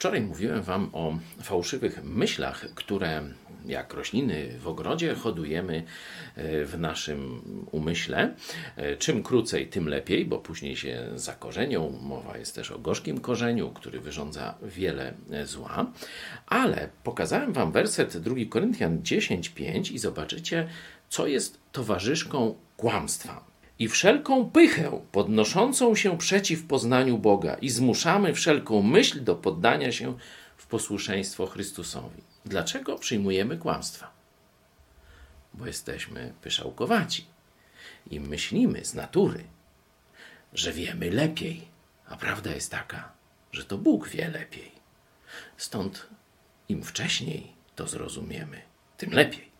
Wczoraj mówiłem Wam o fałszywych myślach, które jak rośliny w ogrodzie hodujemy e, w naszym umyśle. E, czym krócej, tym lepiej, bo później się zakorzenią. Mowa jest też o gorzkim korzeniu, który wyrządza wiele zła. Ale pokazałem Wam werset 2 Koryntian 10:5 i zobaczycie, co jest towarzyszką kłamstwa i wszelką pychę podnoszącą się przeciw poznaniu Boga i zmuszamy wszelką myśl do poddania się w posłuszeństwo Chrystusowi. Dlaczego przyjmujemy kłamstwa? Bo jesteśmy pyszałkowaci i myślimy z natury, że wiemy lepiej, a prawda jest taka, że to Bóg wie lepiej. Stąd im wcześniej to zrozumiemy, tym lepiej.